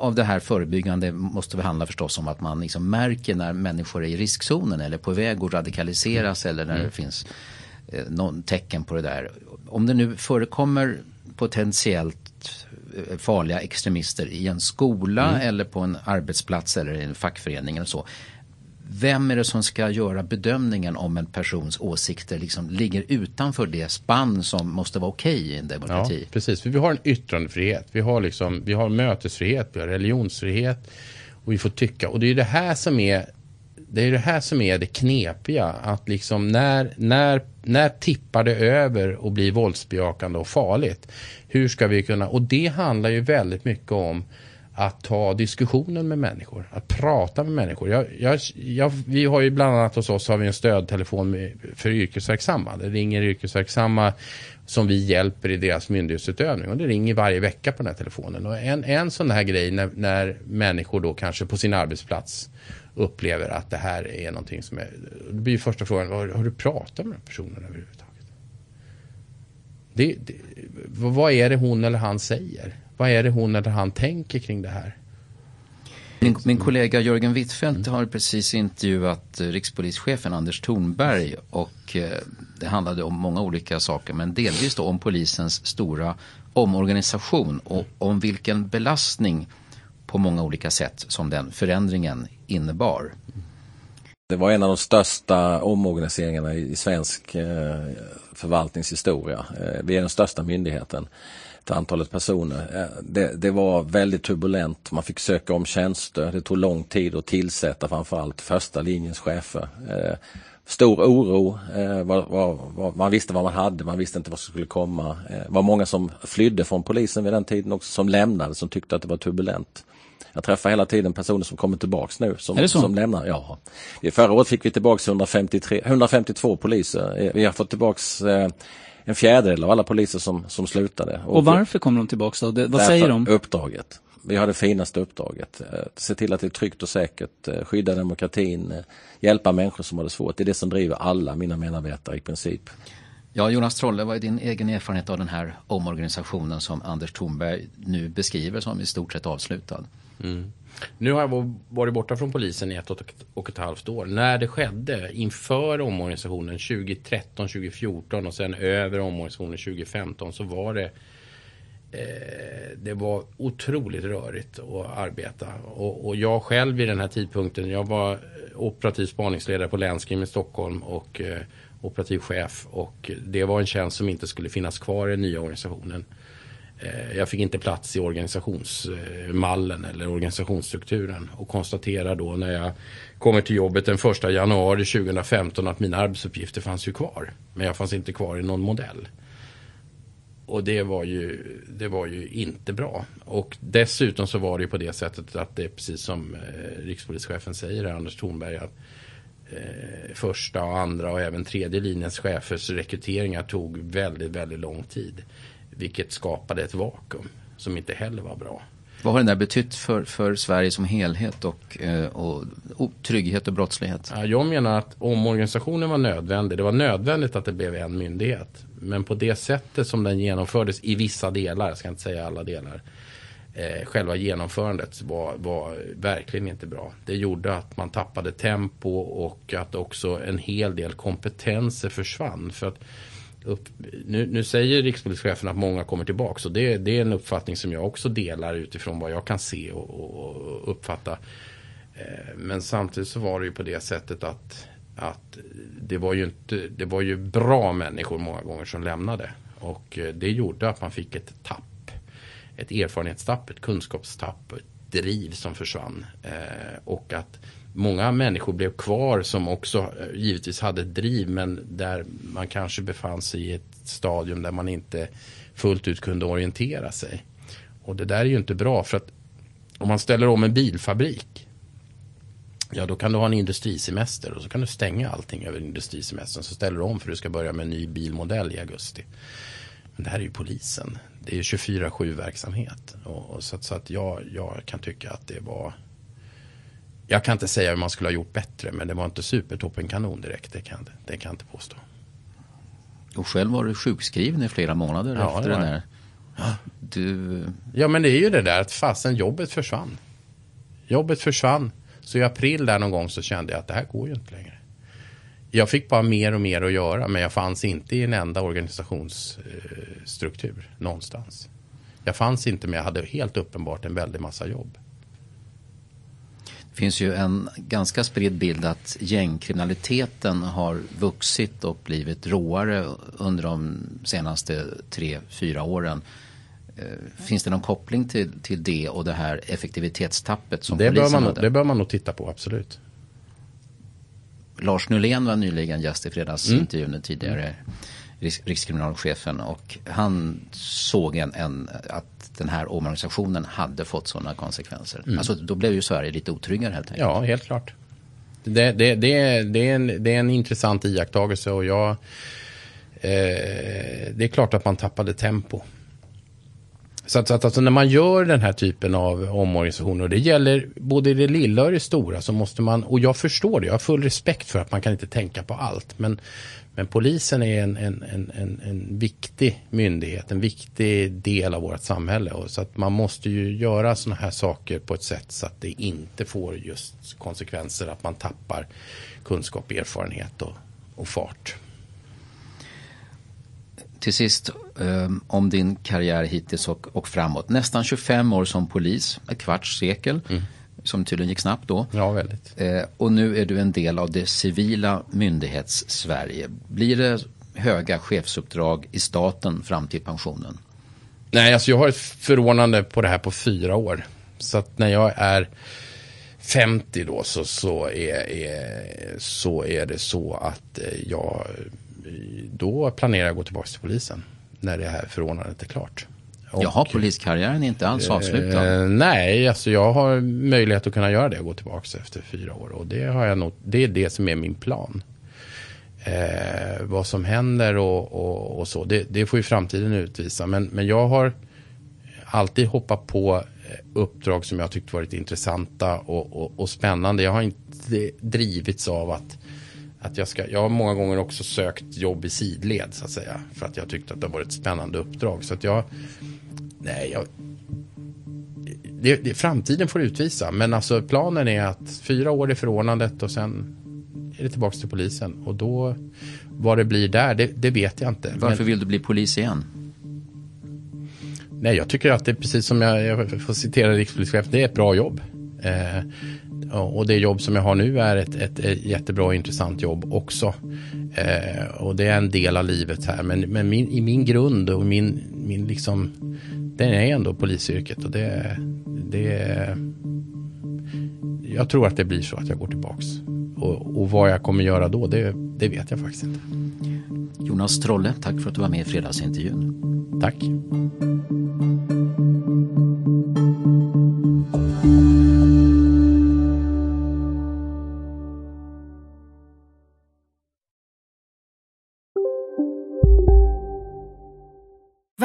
av det här förebyggande måste väl handla förstås om att man liksom märker när människor är i riskzonen eller på väg att radikaliseras eller när mm. det finns eh, någon tecken på det där. Om det nu förekommer potentiellt eh, farliga extremister i en skola mm. eller på en arbetsplats eller i en fackförening eller så vem är det som ska göra bedömningen om en persons åsikter liksom ligger utanför det spann som måste vara okej okay i en demokrati? Ja, precis, för vi har en yttrandefrihet, vi har, liksom, vi har mötesfrihet, vi har religionsfrihet och vi får tycka. Och det är det här som är det är det här som är det knepiga. Att liksom när, när, när tippar det över och blir våldsbejakande och farligt? Hur ska vi kunna, och det handlar ju väldigt mycket om att ta diskussionen med människor, att prata med människor. Jag, jag, jag, vi har ju bland annat hos oss har vi en stödtelefon för yrkesverksamma. Det ringer yrkesverksamma som vi hjälper i deras myndighetsutövning och det ringer varje vecka på den här telefonen. Och en, en sån här grej när, när människor då kanske på sin arbetsplats upplever att det här är någonting som är, då blir första frågan, har, har du pratat med den personen överhuvudtaget? Det, det, vad är det hon eller han säger? Vad är det hon eller han tänker kring det här? Min, min kollega Jörgen Wittfeldt har precis intervjuat rikspolischefen Anders Thornberg och eh, det handlade om många olika saker men delvis då om polisens stora omorganisation och om vilken belastning på många olika sätt som den förändringen innebar. Det var en av de största omorganiseringarna i svensk eh, förvaltningshistoria. Eh, vi är den största myndigheten antalet personer. Eh, det, det, var väldigt turbulent. Man fick söka om tjänster. Det tog lång tid att tillsätta framförallt första linjens chefer. Eh, stor oro. Eh, var, var, var, man visste vad man hade, man visste inte vad som skulle komma. Det var många som flydde från polisen vid den tiden också, som lämnade, som tyckte att det var turbulent. Jag träffar hela tiden personer som kommer tillbaks nu. Som, som lämnar. Ja. Förra året fick vi tillbaks 153, 152 poliser. Vi har fått tillbaks en fjärdedel av alla poliser som, som slutade. Och, och varför kommer de tillbaka då? Det, vad säger de? Uppdraget. Vi har det finaste uppdraget. Eh, se till att det är tryggt och säkert, eh, skydda demokratin, eh, hjälpa människor som har det svårt. Det är det som driver alla mina medarbetare i princip. Ja, Jonas Trolle, vad är din egen erfarenhet av den här omorganisationen som Anders Thornberg nu beskriver som i stort sett avslutad? Mm. Nu har jag varit borta från polisen i ett och ett halvt år. När det skedde inför omorganisationen 2013, 2014 och sen över omorganisationen 2015 så var det eh, det var otroligt rörigt att arbeta. Och, och, jag själv vid den här tidpunkten, jag var operativ spaningsledare på länskrim i Stockholm och eh, operativ chef. Och det var en tjänst som inte skulle finnas kvar i den nya organisationen. Eh, jag fick inte plats i organisationsmallen eh, eller organisationsstrukturen och konstaterar då när jag kommer till jobbet den 1 januari 2015 att mina arbetsuppgifter fanns ju kvar. Men jag fanns inte kvar i någon modell. Och det var ju, det var ju inte bra. Och dessutom så var det ju på det sättet att det är precis som eh, rikspolischefen säger, Anders Thornberg, att första och andra och även tredje linjens chefers rekryteringar tog väldigt, väldigt lång tid. Vilket skapade ett vakuum som inte heller var bra. Vad har det där betytt för, för Sverige som helhet och, eh, och, och trygghet och brottslighet? Ja, jag menar att omorganisationen var nödvändig. Det var nödvändigt att det blev en myndighet. Men på det sättet som den genomfördes i vissa delar, jag ska inte säga alla delar. Eh, själva genomförandet var, var verkligen inte bra. Det gjorde att man tappade tempo och att också en hel del kompetenser försvann. För att upp, nu, nu, säger rikspolischefen att många kommer tillbaka. Och det, det, är en uppfattning som jag också delar utifrån vad jag kan se och, och, och uppfatta. Eh, men samtidigt så var det ju på det sättet att, att det, var ju inte, det var ju bra människor många gånger som lämnade. Och eh, det gjorde att man fick ett tapp. Ett erfarenhetstapp, ett kunskapstapp, ett driv som försvann. Eh, och att många människor blev kvar som också eh, givetvis hade ett driv men där man kanske befann sig i ett stadium där man inte fullt ut kunde orientera sig. Och det där är ju inte bra för att om man ställer om en bilfabrik Ja, då kan du ha en industrisemester och så kan du stänga allting över industrisemestern. Så ställer du om för att du ska börja med en ny bilmodell i augusti. Men det här är ju polisen. det är 24-7 verksamhet. Och, och så, så, att jag, jag kan tycka att det var jag kan inte säga hur man skulle ha gjort bättre, men det var inte supertoppen kanon direkt. Det kan, det kan jag inte påstå. Och själv var du sjukskriven i flera månader ja, efter den här. Du... Ja, men det är ju det där att fasen jobbet försvann. Jobbet försvann. Så i april där någon gång så kände jag att det här går ju inte längre. Jag fick bara mer och mer att göra, men jag fanns inte i en enda organisationsstruktur någonstans. Jag fanns inte, men jag hade helt uppenbart en väldig massa jobb. Finns ju en ganska spridd bild att gängkriminaliteten har vuxit och blivit råare under de senaste tre, fyra åren. Eh, finns det någon koppling till, till det och det här effektivitetstappet som det polisen bör man, hade? Det bör man nog titta på, absolut. Lars Nylén var nyligen gäst i fredagsintervjun mm. tidigare, rikskriminalchefen och han såg en, en, att den här omorganisationen hade fått sådana konsekvenser. Mm. Alltså då blev ju Sverige lite otryggare helt enkelt. Ja, helt klart. Det, det, det, det, är, en, det är en intressant iakttagelse och jag, eh, det är klart att man tappade tempo. Så att, så att alltså när man gör den här typen av omorganisationer, och det gäller både det lilla och det stora, så måste man, och jag förstår det, jag har full respekt för att man kan inte tänka på allt, men, men polisen är en, en, en, en, viktig myndighet, en viktig del av vårt samhälle. Och så att man måste ju göra sådana här saker på ett sätt så att det inte får just konsekvenser att man tappar kunskap, erfarenhet och, och fart till sist um, om din karriär hittills och, och, framåt. Nästan 25 år som polis, ett kvarts sekel. Mm. Som tydligen gick snabbt då. Ja, väldigt. Eh, och nu är du en del av det civila myndighets-Sverige. Blir det höga chefsuppdrag i staten fram till pensionen? Nej, alltså jag har ett förordnande på det här på fyra år. Så att när jag är 50 då så, så, är, är, så är det så att eh, jag då planerar jag att gå tillbaka till polisen. När det här förordnandet är klart. Och, Jaha, poliskarriären är inte alls eh, avslutad? Eh, nej, alltså jag har möjlighet att kunna göra det och gå tillbaka efter fyra år. Och det, har jag nog, det är det som är min plan. Eh, vad som händer och, och, och så, det, det, får ju framtiden utvisa. Men, men jag har alltid hoppat på eh, uppdrag som jag tyckt varit intressanta och, och, och spännande. Jag har inte drivits av att att jag, ska, jag har många gånger också sökt jobb i sidled så att säga. För att jag tyckte att det var ett spännande uppdrag. Så att jag, nej, jag, det, det, framtiden får utvisa. Men alltså planen är att fyra år är förordnandet och sen är det tillbaka till polisen. Och då, vad det blir där, det, det vet jag inte. Varför Men, vill du bli polis igen? Nej, jag tycker att det är precis som jag, jag får citera rikspolischefen, det är ett bra jobb. Eh, och det jobb som jag har nu är ett, ett, ett jättebra och intressant jobb också. Eh, och det är en del av livet här. Men, men min, i min grund och min, min liksom, den är ändå polisyrket. Och det, det, jag tror att det blir så att jag går tillbaks. Och, och vad jag kommer göra då, det, det vet jag faktiskt inte. Jonas Trolle, tack för att du var med i fredagsintervjun. Tack.